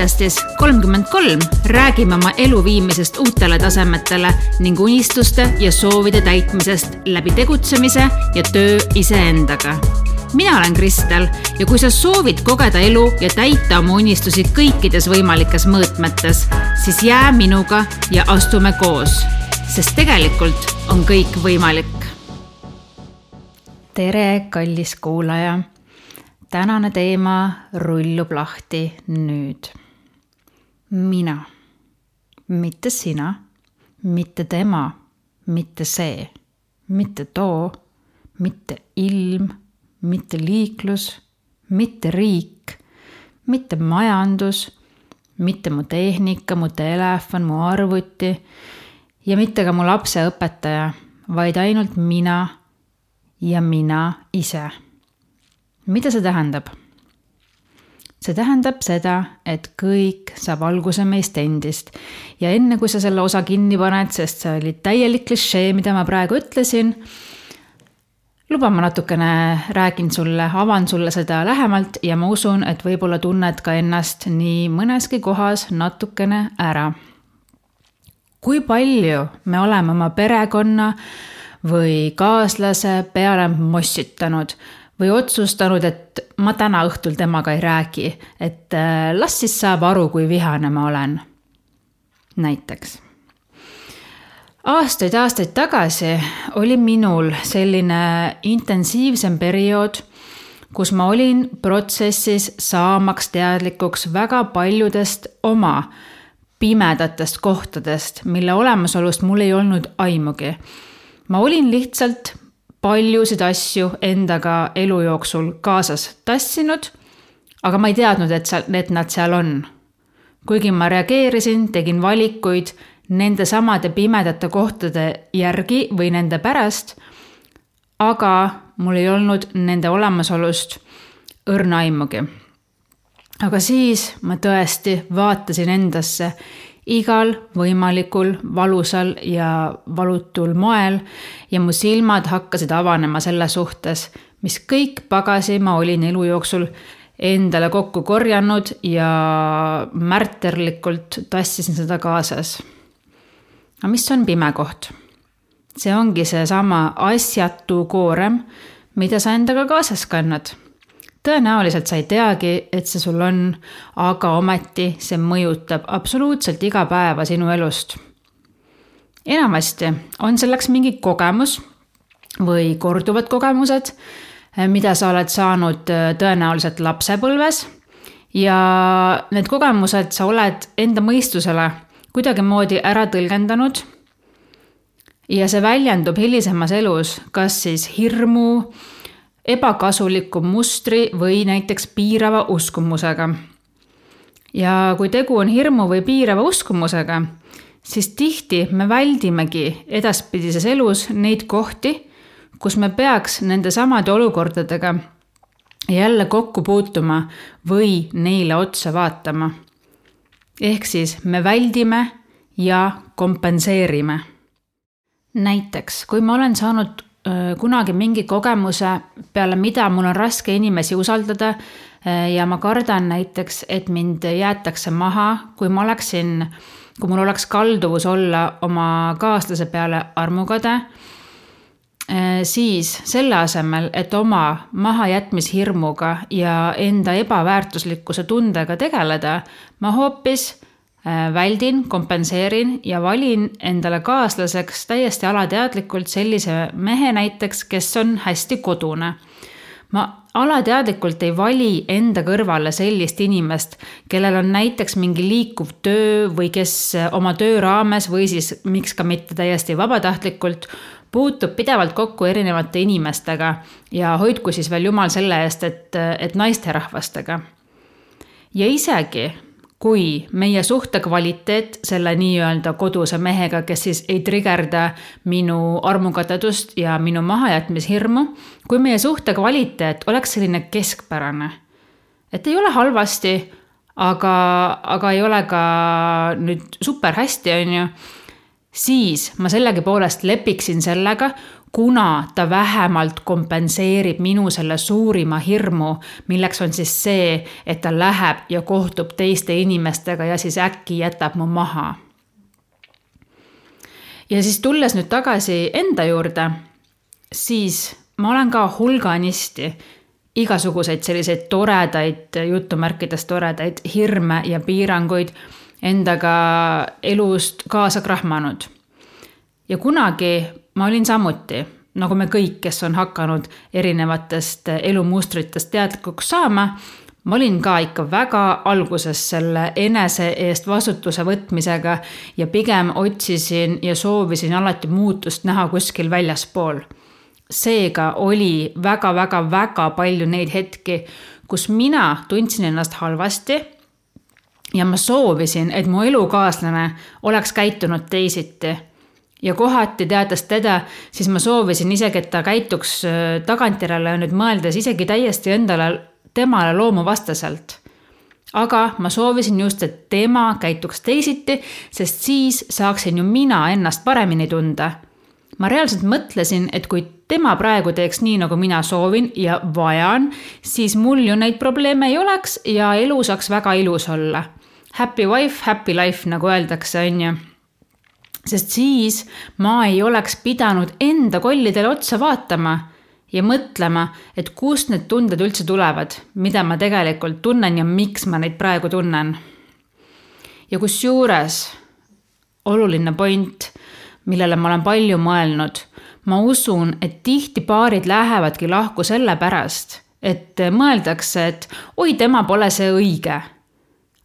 podcastis kolmkümmend kolm räägime oma elu viimisest uutele tasemetele ning unistuste ja soovide täitmisest läbi tegutsemise ja töö iseendaga. mina olen Kristel ja kui sa soovid kogeda elu ja täita oma unistusi kõikides võimalikes mõõtmetes, siis jää minuga ja astume koos, sest tegelikult on kõik võimalik. Tere, kallis kuulaja tänane teema rullub lahti nüüd. mina, mitte sina, mitte tema, mitte see, mitte too, mitte ilm, mitte liiklus, mitte riik, mitte majandus, mitte mu tehnika, mu telefon, mu arvuti ja mitte ka mu lapse õpetaja, vaid ainult mina ja mina ise mida see tähendab? see tähendab seda, et kõik saab alguse meist endist ja enne kui sa selle osa kinni paned, sest see oli täielik klišee, mida ma praegu ütlesin, luba ma natukene räägin sulle, avan sulle seda lähemalt ja ma usun, et võib-olla tunned ka ennast nii mõneski kohas natukene ära. kui palju me oleme oma perekonna või kaaslase peale mossitanud või otsustanud, et ma täna õhtul temaga ei räägi, et äh, las siis saab aru, kui vihane ma olen. näiteks. aastaid-aastaid tagasi oli minul selline intensiivsem periood, kus ma olin protsessis saamaks teadlikuks väga paljudest oma pimedatest kohtadest, mille olemasolust mul ei olnud aimugi. Ma olin lihtsalt paljusid asju endaga elu jooksul kaasas tassinud, aga ma ei teadnud, et seal, et nad seal on. kuigi ma reageerisin, tegin valikuid nende samade pimedate kohtade järgi või nende pärast, aga mul ei olnud nende olemasolust õrna aimugi. aga siis ma tõesti vaatasin endasse igal võimalikul valusal ja valutul moel ja mu silmad hakkasid avanema selle suhtes, mis kõik pagasi ma olin elu jooksul endale kokku korjanud ja märterlikult tassisin seda kaasas. aga mis on pime koht? see ongi seesama asjatu koorem, mida sa endaga kaasas kannad tõenäoliselt sa ei teagi, et see sul on, aga ometi see mõjutab absoluutselt iga päeva sinu elust. enamasti on selleks mingi kogemus või korduvad kogemused, mida sa oled saanud äh, tõenäoliselt lapsepõlves ja need kogemused sa oled enda mõistusele kuidagimoodi ära tõlgendanud. ja see väljendub hilisemas elus, kas siis hirmu, ebakasuliku mustri või näiteks piirava uskumusega. ja kui tegu on hirmu või piirava uskumusega, siis tihti me väldimegi edaspidises elus neid kohti, kus me peaks nende samade olukordadega jälle kokku puutuma või neile otsa vaatama. ehk siis me väldime ja kompenseerime. näiteks, kui ma olen saanud kunagi mingi kogemuse, peale mida mul on raske inimesi usaldada ja ma kardan näiteks, et mind jäetakse maha, kui ma oleksin, kui mul oleks kalduvus olla oma kaaslase peale armukade, siis selle asemel, et oma mahajätmishirmuga ja enda ebaväärtuslikkuse tundega tegeleda, ma hoopis Äh, väldin, kompenseerin ja valin endale kaaslaseks täiesti alateadlikult sellise mehe näiteks, kes on hästi kodune. ma alateadlikult ei vali enda kõrvale sellist inimest, kellel on näiteks mingi liikuv töö või kes oma töö raames või siis miks ka mitte täiesti vabatahtlikult puutub pidevalt kokku erinevate inimestega ja hoidku siis veel jumal selle eest, et, et naisterahvastega. ja isegi kui meie suhte kvaliteet selle nii-öelda koduse mehega, kes siis ei trigerda minu armukadedust ja minu mahajätmishirmu, kui meie suhte kvaliteet oleks selline keskpärane, et ei ole halvasti, aga, aga ei ole ka nüüd super hästi, on ju, siis ma sellegipoolest lepiksin sellega, kuna ta vähemalt kompenseerib minu selle suurima hirmu, milleks on siis see, et ta läheb ja kohtub teiste inimestega ja siis äkki jätab mu maha. ja siis tulles nüüd tagasi enda juurde, siis ma olen ka hulganisti igasuguseid selliseid toredaid, jutumärkides toredaid hirme ja piiranguid endaga elust kaasa krahmanud. ja kunagi ma olin samuti, nagu me kõik, kes on hakanud erinevatest elumustritest teadlikuks saama, ma olin ka ikka väga alguses selle enese eest vastutuse võtmisega ja pigem otsisin ja soovisin alati muutust näha kuskil väljaspool seega oli väga-väga-väga palju neid hetki, kus mina tundsin ennast halvasti. ja ma soovisin, et mu elukaaslane oleks käitunud teisiti. Ja kohati teades teda, siis ma soovisin isegi, et ta käituks äh, tagantjärele nüüd mõeldes isegi täiesti endale, temale loomuvastaselt. Aga ma soovisin just, et tema käituks teisiti, sest siis saaksin ju mina ennast paremini tunda. Ma reaalselt mõtlesin, et kui tema praegu teeks nii, nagu mina soovin ja vajan, siis mul ju neid probleeme ei oleks ja elu saaks väga ilus olla. Happy wife, happy life, nagu öeldakse, on ju sest siis ma ei oleks pidanud enda kollidele otsa vaatama ja mõtlema, et kust need tunded üldse tulevad, mida ma tegelikult tunnen ja miks ma neid praegu tunnen. ja kusjuures oluline point millele ma olen palju mõelnud. ma usun, et tihti paarid lähevadki lahku sellepärast, et mõeldakse, et oi, tema pole see õige.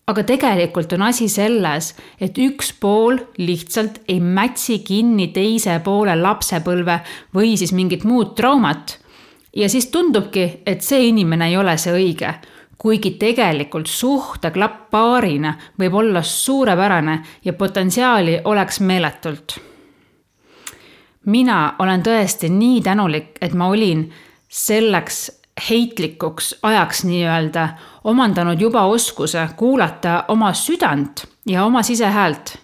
Aga tegelikult on asi selles, et üks pool lihtsalt ei mätsi kinni teise poole lapsepõlve või siis mingit muud traumat. ja siis tundubki, et see inimene ei ole see õige kuigi tegelikult suhteklapp paarina võib olla suurepärane ja potentsiaali oleks meeletult mina olen tõesti nii tänulik, et ma olin selleks heitlikuks ajaks nii-öelda omandanud juba oskuse kuulata oma südant ja oma sisehäält.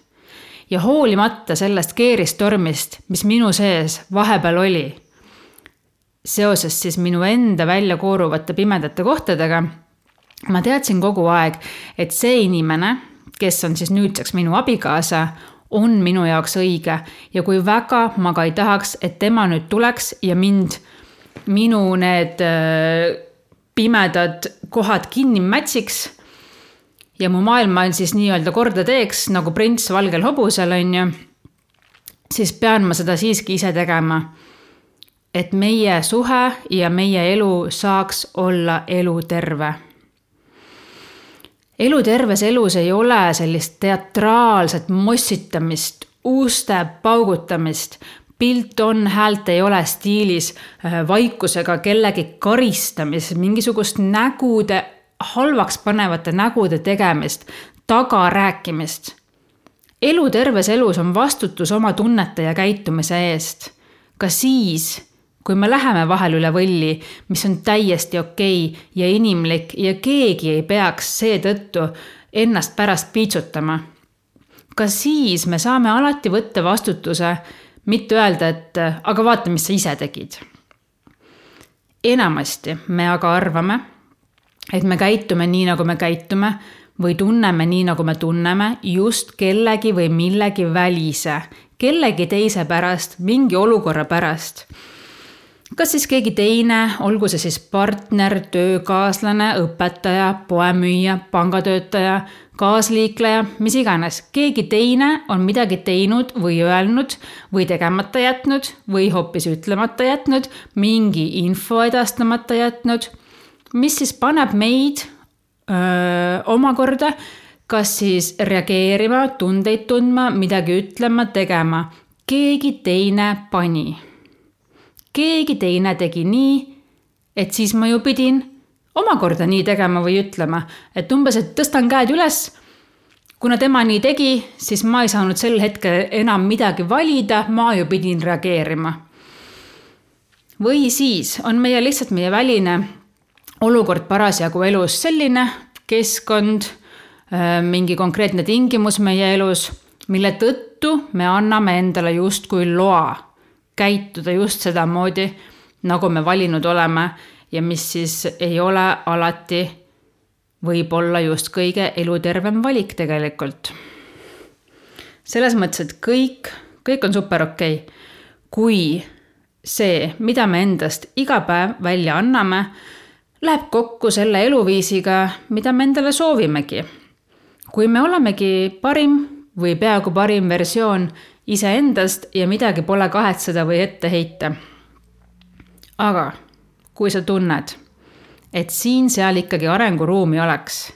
ja hoolimata sellest keeristormist, mis minu sees vahepeal oli, seoses siis minu enda välja kooruvate pimedate kohtadega, ma teadsin kogu aeg, et see inimene, kes on siis nüüdseks minu abikaasa, on minu jaoks õige ja kui väga ma ka ei tahaks, et tema nüüd tuleks ja mind, minu need äh, pimedad kohad kinni mätsiks. ja mu maailma siis nii-öelda korda teeks nagu prints valgel hobusel, on ju. siis pean ma seda siiski ise tegema. et meie suhe ja meie elu saaks olla eluterve eluterves elus ei ole sellist teatraalset mossitamist, uste paugutamist, pilt on, häält ei ole stiilis, äh, vaikusega kellegi karistamist, mingisugust nägude, halvaks panevate nägude tegemist, tagarääkimist. elu terves elus on vastutus oma tunnete ja käitumise eest. ka siis kui me läheme vahel üle võlli, mis on täiesti okei okay ja inimlik ja keegi ei peaks seetõttu ennast pärast piitsutama. ka siis me saame alati võtta vastutuse, mitte öelda, et aga vaata, mis sa ise tegid. enamasti me aga arvame, et me käitume nii, nagu me käitume või tunneme nii, nagu me tunneme just kellegi või millegi välise, kellegi teise pärast, mingi olukorra pärast kas siis keegi teine, olgu see siis partner, töökaaslane, õpetaja, poemüüja, pangatöötaja, kaasliikleja, mis iganes, keegi teine on midagi teinud või öelnud või tegemata jätnud või hoopis ütlemata jätnud, mingi info edastamata jätnud, mis siis paneb meid öö, omakorda kas siis reageerima, tundeid tundma, midagi ütlema, tegema. keegi teine pani keegi teine tegi nii, et siis ma ju pidin omakorda nii tegema või ütlema, et umbes, et tõstan käed üles. kuna tema nii tegi, siis ma ei saanud sel hetkel enam midagi valida, ma ju pidin reageerima. või siis on meie lihtsalt meie väline olukord parasjagu elus selline, keskkond, äh, mingi konkreetne tingimus meie elus, mille tõttu me anname endale justkui loa käituda just sedamoodi, nagu me valinud oleme ja mis siis ei ole alati võib-olla just kõige elutervem valik tegelikult. selles mõttes, et kõik, kõik on super okei okay., kui see, mida me endast iga päev välja anname, läheb kokku selle eluviisiga, mida me endale soovimegi. kui me olemegi parim või peaaegu parim versioon iseendast ja midagi pole kahetseda või ette heita. aga kui sa tunned, et siin-seal ikkagi arenguruumi oleks,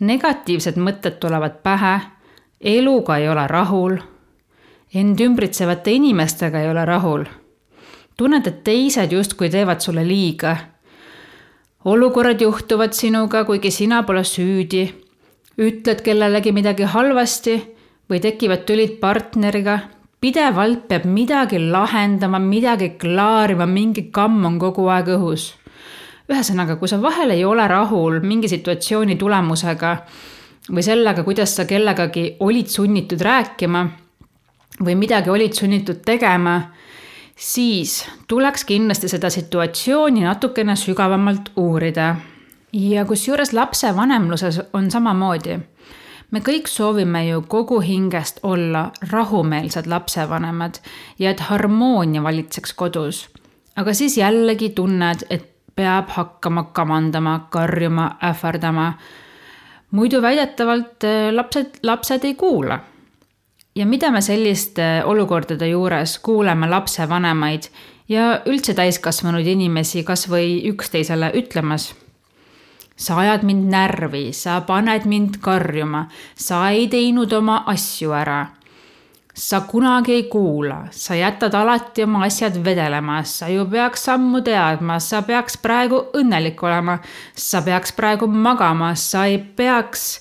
negatiivsed mõtted tulevad pähe, eluga ei ole rahul, end ümbritsevate inimestega ei ole rahul, tunned, et teised justkui teevad sulle liiga olukorrad juhtuvad sinuga, kuigi sina pole süüdi. ütled kellelegi midagi halvasti või tekivad tülid partneriga. pidevalt peab midagi lahendama, midagi klaarima, mingi kamm on kogu aeg õhus. ühesõnaga, kui sa vahel ei ole rahul mingi situatsiooni tulemusega või sellega, kuidas sa kellegagi olid sunnitud rääkima või midagi olid sunnitud tegema siis tuleks kindlasti seda situatsiooni natukene sügavamalt uurida. ja kusjuures lapsevanemluses on samamoodi. Me kõik soovime ju kogu hingest olla rahumeelsed lapsevanemad ja et harmoonia valitseks kodus. aga siis jällegi tunned, et peab hakkama kamandama, karjuma, ähvardama. muidu väidetavalt eh, lapsed, lapsed ei kuula ja mida me selliste olukordade juures kuuleme lapsevanemaid ja üldse täiskasvanud inimesi kas või üksteisele ütlemas? Sa ajad mind närvi, sa paned mind karjuma, sa ei teinud oma asju ära. sa kunagi ei kuula, sa jätad alati oma asjad vedelema, sa ju peaks ammu teadma, sa peaks praegu õnnelik olema, sa peaks praegu magama, sa ei peaks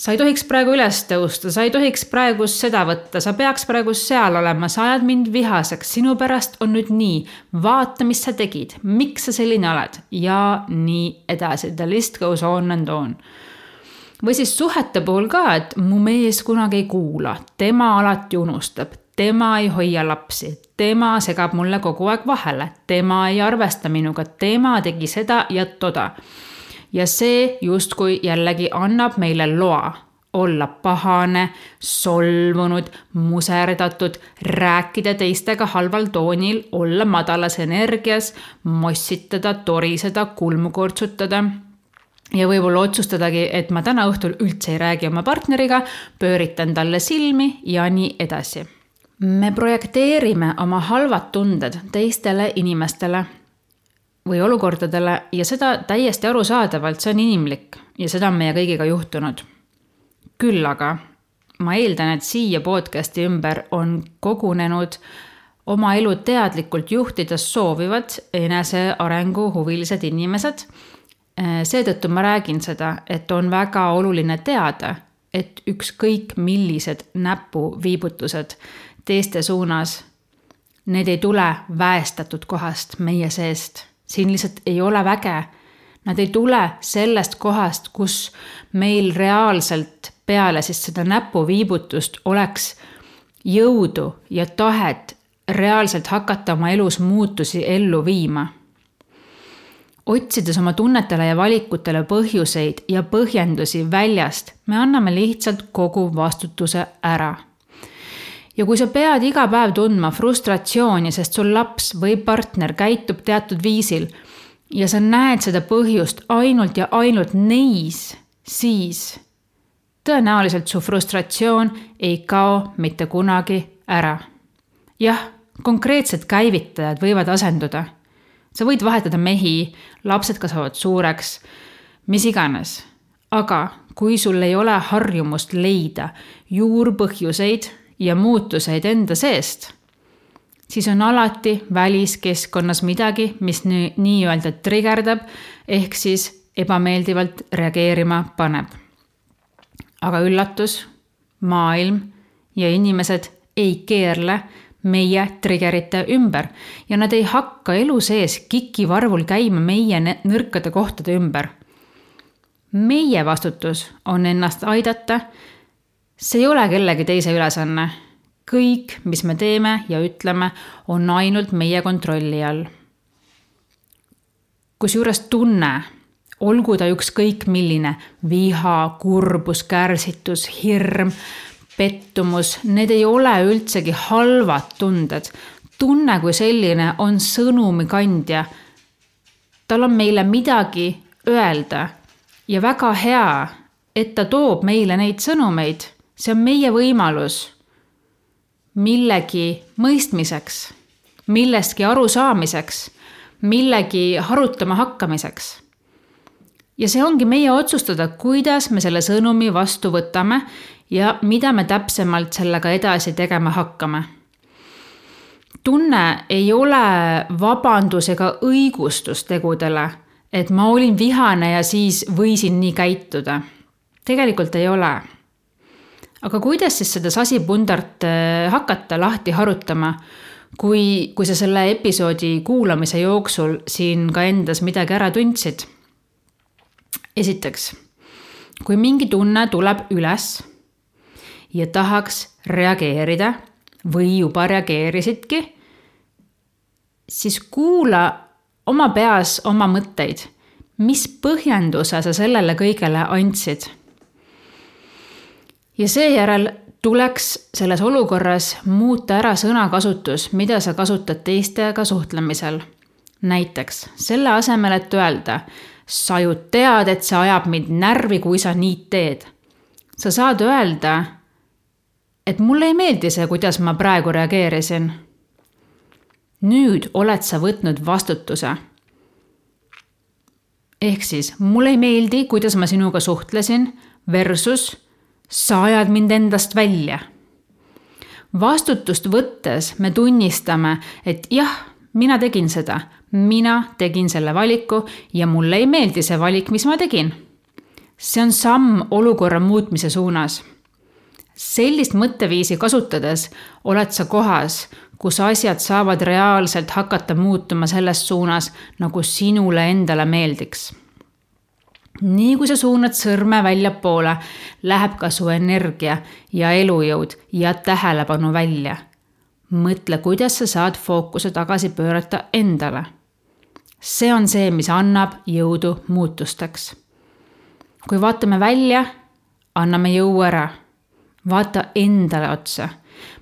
sa ei tohiks praegu üles tõusta, sa ei tohiks praegu seda võtta, sa peaks praegu seal olema, sa ajad mind vihaseks, sinu pärast on nüüd nii. vaata, mis sa tegid, miks sa selline oled ja nii edasi, the list goes on and on. või siis suhete puhul ka, et mu mees kunagi ei kuula, tema alati unustab, tema ei hoia lapsi, tema segab mulle kogu aeg vahele, tema ei arvesta minuga, tema tegi seda ja toda ja see justkui jällegi annab meile loa olla pahane, solvunud, muserdatud, rääkida teistega halval toonil, olla madalas energias, mossitada, toriseda, kulmu kortsutada ja võib-olla otsustadagi, et ma täna õhtul üldse ei räägi oma partneriga, pööritan talle silmi ja nii edasi. me projekteerime oma halvad tunded teistele inimestele või olukordadele ja seda täiesti arusaadavalt, see on inimlik ja seda on meie kõigiga juhtunud. küll aga ma eeldan, et siia podcast'i ümber on kogunenud oma elu teadlikult juhtida soovivad enesearengu huvilised inimesed. seetõttu ma räägin seda, et on väga oluline teada, et ükskõik millised näpuviibutused teiste suunas, need ei tule väestatud kohast meie seest siin lihtsalt ei ole väge. Nad ei tule sellest kohast, kus meil reaalselt peale siis seda näpuviibutust oleks jõudu ja tahet reaalselt hakata oma elus muutusi ellu viima. otsides oma tunnetele ja valikutele põhjuseid ja põhjendusi väljast, me anname lihtsalt kogu vastutuse ära ja kui sa pead iga päev tundma frustratsiooni, sest sul laps või partner käitub teatud viisil ja sa näed seda põhjust ainult ja ainult neis, siis tõenäoliselt su frustratsioon ei kao mitte kunagi ära. jah, konkreetsed käivitajad võivad asenduda. sa võid vahetada mehi, lapsed kasvavad suureks, mis iganes. aga kui sul ei ole harjumust leida juurpõhjuseid ja muutuseid enda seest, siis on alati väliskeskkonnas midagi, mis nii-öelda trigerdab ehk siis ebameeldivalt reageerima paneb. aga üllatus, maailm ja inimesed ei keerle meie triggerite ümber ja nad ei hakka elu sees kikivarvul käima meie nõrkade kohtade ümber. meie vastutus on ennast aidata see ei ole kellegi teise ülesanne. kõik, mis me teeme ja ütleme, on ainult meie kontrolli all. kusjuures tunne, olgu ta ükskõik milline, viha, kurbus, kärsitus, hirm, pettumus, need ei ole üldsegi halvad tunded. tunne kui selline on sõnumi kandja. tal on meile midagi öelda ja väga hea, et ta toob meile neid sõnumeid, see on meie võimalus millegi mõistmiseks, millestki arusaamiseks, millegi harutama hakkamiseks. ja see ongi meie otsustada, kuidas me selle sõnumi vastu võtame ja mida me täpsemalt sellega edasi tegema hakkame. tunne ei ole vabandus ega õigustus tegudele, et ma olin vihane ja siis võisin nii käituda. tegelikult ei ole aga kuidas siis seda sasipundart äh, hakata lahti harutama, kui, kui sa selle episoodi kuulamise jooksul siin ka endas midagi ära tundsid? esiteks, kui mingi tunne tuleb üles ja tahaks reageerida või juba reageerisidki, siis kuula oma peas oma mõtteid. mis põhjenduse sa sellele kõigele andsid ja seejärel tuleks selles olukorras muuta ära sõnakasutus, mida sa kasutad teistega suhtlemisel. näiteks selle asemel, et öelda, sa ju tead, et see ajab mind närvi, kui sa nii teed. sa saad öelda, et mulle ei meeldi see, kuidas ma praegu reageerisin. nüüd oled sa võtnud vastutuse. ehk siis mulle ei meeldi, kuidas ma sinuga suhtlesin versus sa ajad mind endast välja. vastutust võttes me tunnistame, et jah, mina tegin seda, mina tegin selle valiku ja mulle ei meeldi see valik, mis ma tegin. see on samm olukorra muutmise suunas. sellist mõtteviisi kasutades oled sa kohas, kus asjad saavad reaalselt hakata muutuma selles suunas, nagu sinule endale meeldiks nii kui sa suunad sõrme väljapoole, läheb ka su energia ja elujõud ja tähelepanu välja. mõtle, kuidas sa saad fookuse tagasi pöörata endale. see on see, mis annab jõudu muutusteks. kui vaatame välja, anname jõu ära. vaata endale otsa,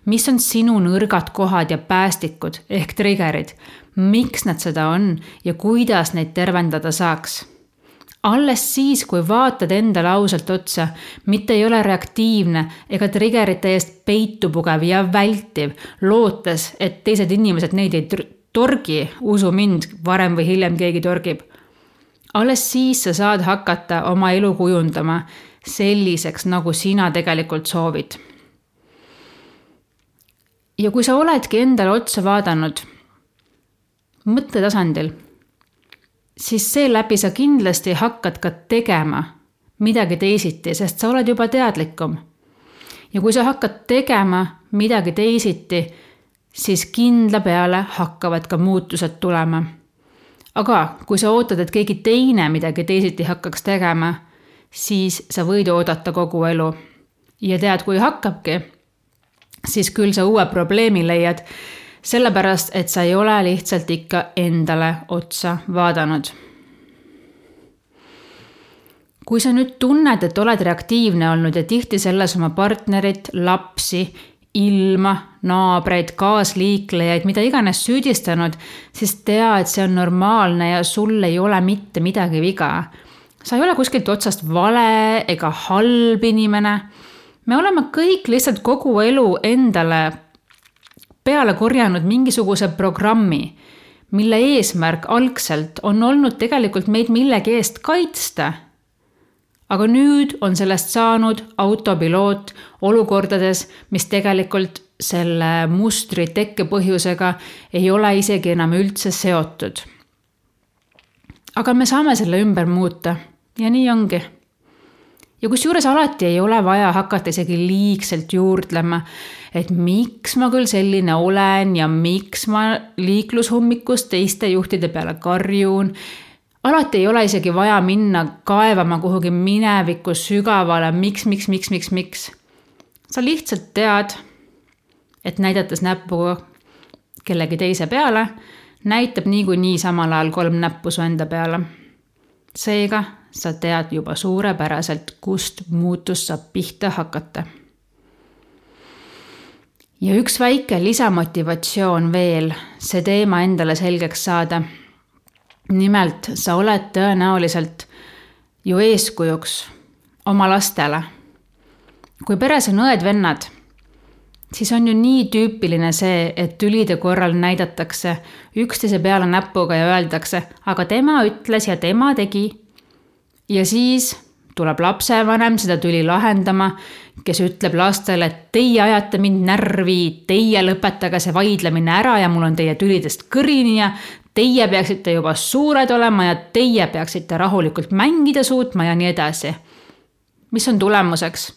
mis on sinu nõrgad kohad ja päästikud ehk trigger'id, miks nad seda on ja kuidas neid tervendada saaks alles siis, kui vaatad endale ausalt otsa, mitte ei ole reaktiivne ega triggerite eest peitu pugev ja vältiv, lootes, et teised inimesed neid ei torgi, usu mind, varem või hiljem keegi torgib. alles siis sa saad hakata oma elu kujundama selliseks, nagu sina tegelikult soovid. ja kui sa oledki endale otsa vaadanud, mõttetasandil siis seeläbi sa kindlasti hakkad ka tegema midagi teisiti, sest sa oled juba teadlikum. ja kui sa hakkad tegema midagi teisiti, siis kindla peale hakkavad ka muutused tulema. aga kui sa ootad, et keegi teine midagi teisiti hakkaks tegema, siis sa võid oodata kogu elu. ja tead, kui hakkabki, siis küll sa uue probleemi leiad sellepärast, et sa ei ole lihtsalt ikka endale otsa vaadanud. kui sa nüüd tunned, et oled reaktiivne olnud ja tihti selles oma partnerit, lapsi, ilma, naabreid, kaasliiklejaid, mida iganes süüdistanud, siis tea, et see on normaalne ja sul ei ole mitte midagi viga. sa ei ole kuskilt otsast vale ega halb inimene. me oleme kõik lihtsalt kogu elu endale peale korjanud mingisuguse programmi, mille eesmärk algselt on olnud tegelikult meid millegi eest kaitsta. aga nüüd on sellest saanud autopiloot olukordades, mis tegelikult selle mustri tekkepõhjusega ei ole isegi enam üldse seotud. aga me saame selle ümber muuta ja nii ongi ja kusjuures alati ei ole vaja hakata isegi liigselt juurdlema, et miks ma küll selline olen ja miks ma liiklushommikus teiste juhtide peale karjun. alati ei ole isegi vaja minna kaevama kuhugi minevikku sügavale, miks, miks, miks, miks, miks. sa lihtsalt tead, et näidates näpuga kellegi teise peale, näitab niikuinii samal ajal kolm näppu su enda peale. seega sa tead juba suurepäraselt, kust muutus saab pihta hakata. ja üks väike lisamotivatsioon veel, see teema endale selgeks saada. nimelt, sa oled tõenäoliselt ju eeskujuks oma lastele. kui peres on õed-vennad siis on ju nii tüüpiline see, et tülide korral näidatakse üksteise peale näpuga ja öeldakse, aga tema ütles ja tema tegi. Ja siis tuleb lapsevanem seda tüli lahendama, kes ütleb lastele, et teie ajate mind närvi, teie lõpetage see vaidlemine ära ja mul on teie tülidest kõrini ja teie peaksite juba suured olema ja teie peaksite rahulikult mängida suutma ja nii edasi. mis on tulemuseks?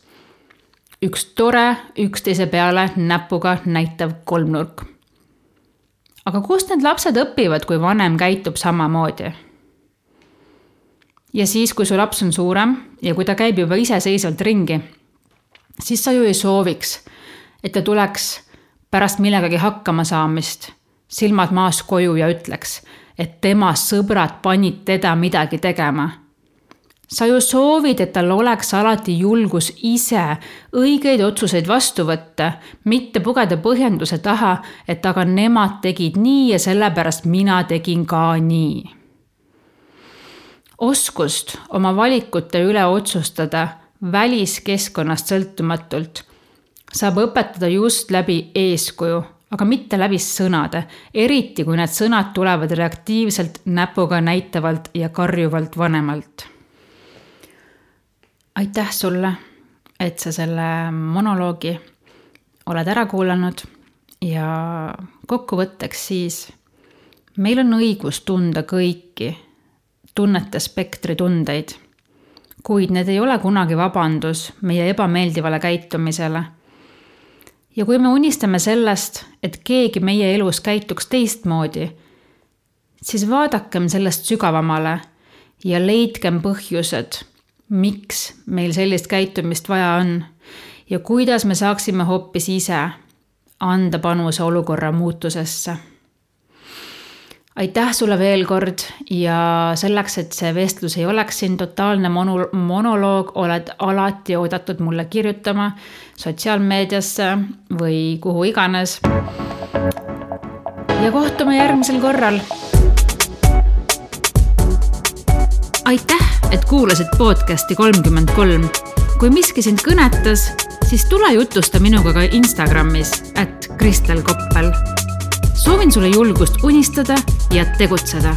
üks tore üksteise peale näpuga näitav kolmnurk. aga kust need lapsed õpivad, kui vanem käitub samamoodi? Ja siis, kui su laps on suurem ja kui ta käib juba iseseisvalt ringi, siis sa ju ei sooviks, et ta tuleks pärast millegagi hakkama saamist, silmad maas koju ja ütleks, et tema sõbrad panid teda midagi tegema sa ju soovid, et tal oleks alati julgus ise õigeid otsuseid vastu võtta, mitte pugeda põhjenduse taha, et aga nemad tegid nii ja sellepärast mina tegin ka nii. Oskust oma valikute üle otsustada väliskeskkonnast sõltumatult. Saab õpetada just läbi eeskuju, aga mitte läbi sõnade, eriti kui need sõnad tulevad reaktiivselt näpuga näitavalt ja karjuvalt vanemalt. Aitäh sulle, et sa selle monoloogi oled ära kuulanud ja kokkuvõtteks siis, meil on õigus tunda kõiki tunnete spektri tundeid, kuid need ei ole kunagi vabandus meie ebameeldivale käitumisele. ja kui me unistame sellest, et keegi meie elus käituks teistmoodi, siis vaadakem sellest sügavamale ja leidkem põhjused miks meil sellist käitumist vaja on ja kuidas me saaksime hoopis ise anda panuse olukorra muutusesse. Aitäh sulle veel kord ja selleks, et see vestlus ei oleks siin totaalne mono-, monoloog, oled alati oodatud mulle kirjutama sotsiaalmeediasse või kuhu iganes. ja kohtume järgmisel korral. aitäh et kuulasid podcasti kolmkümmend kolm. kui miski sind kõnetas, siis tule jutusta minuga ka Instagramis, at Kristel Koppel. Soovin sulle julgust unistada ja tegutseda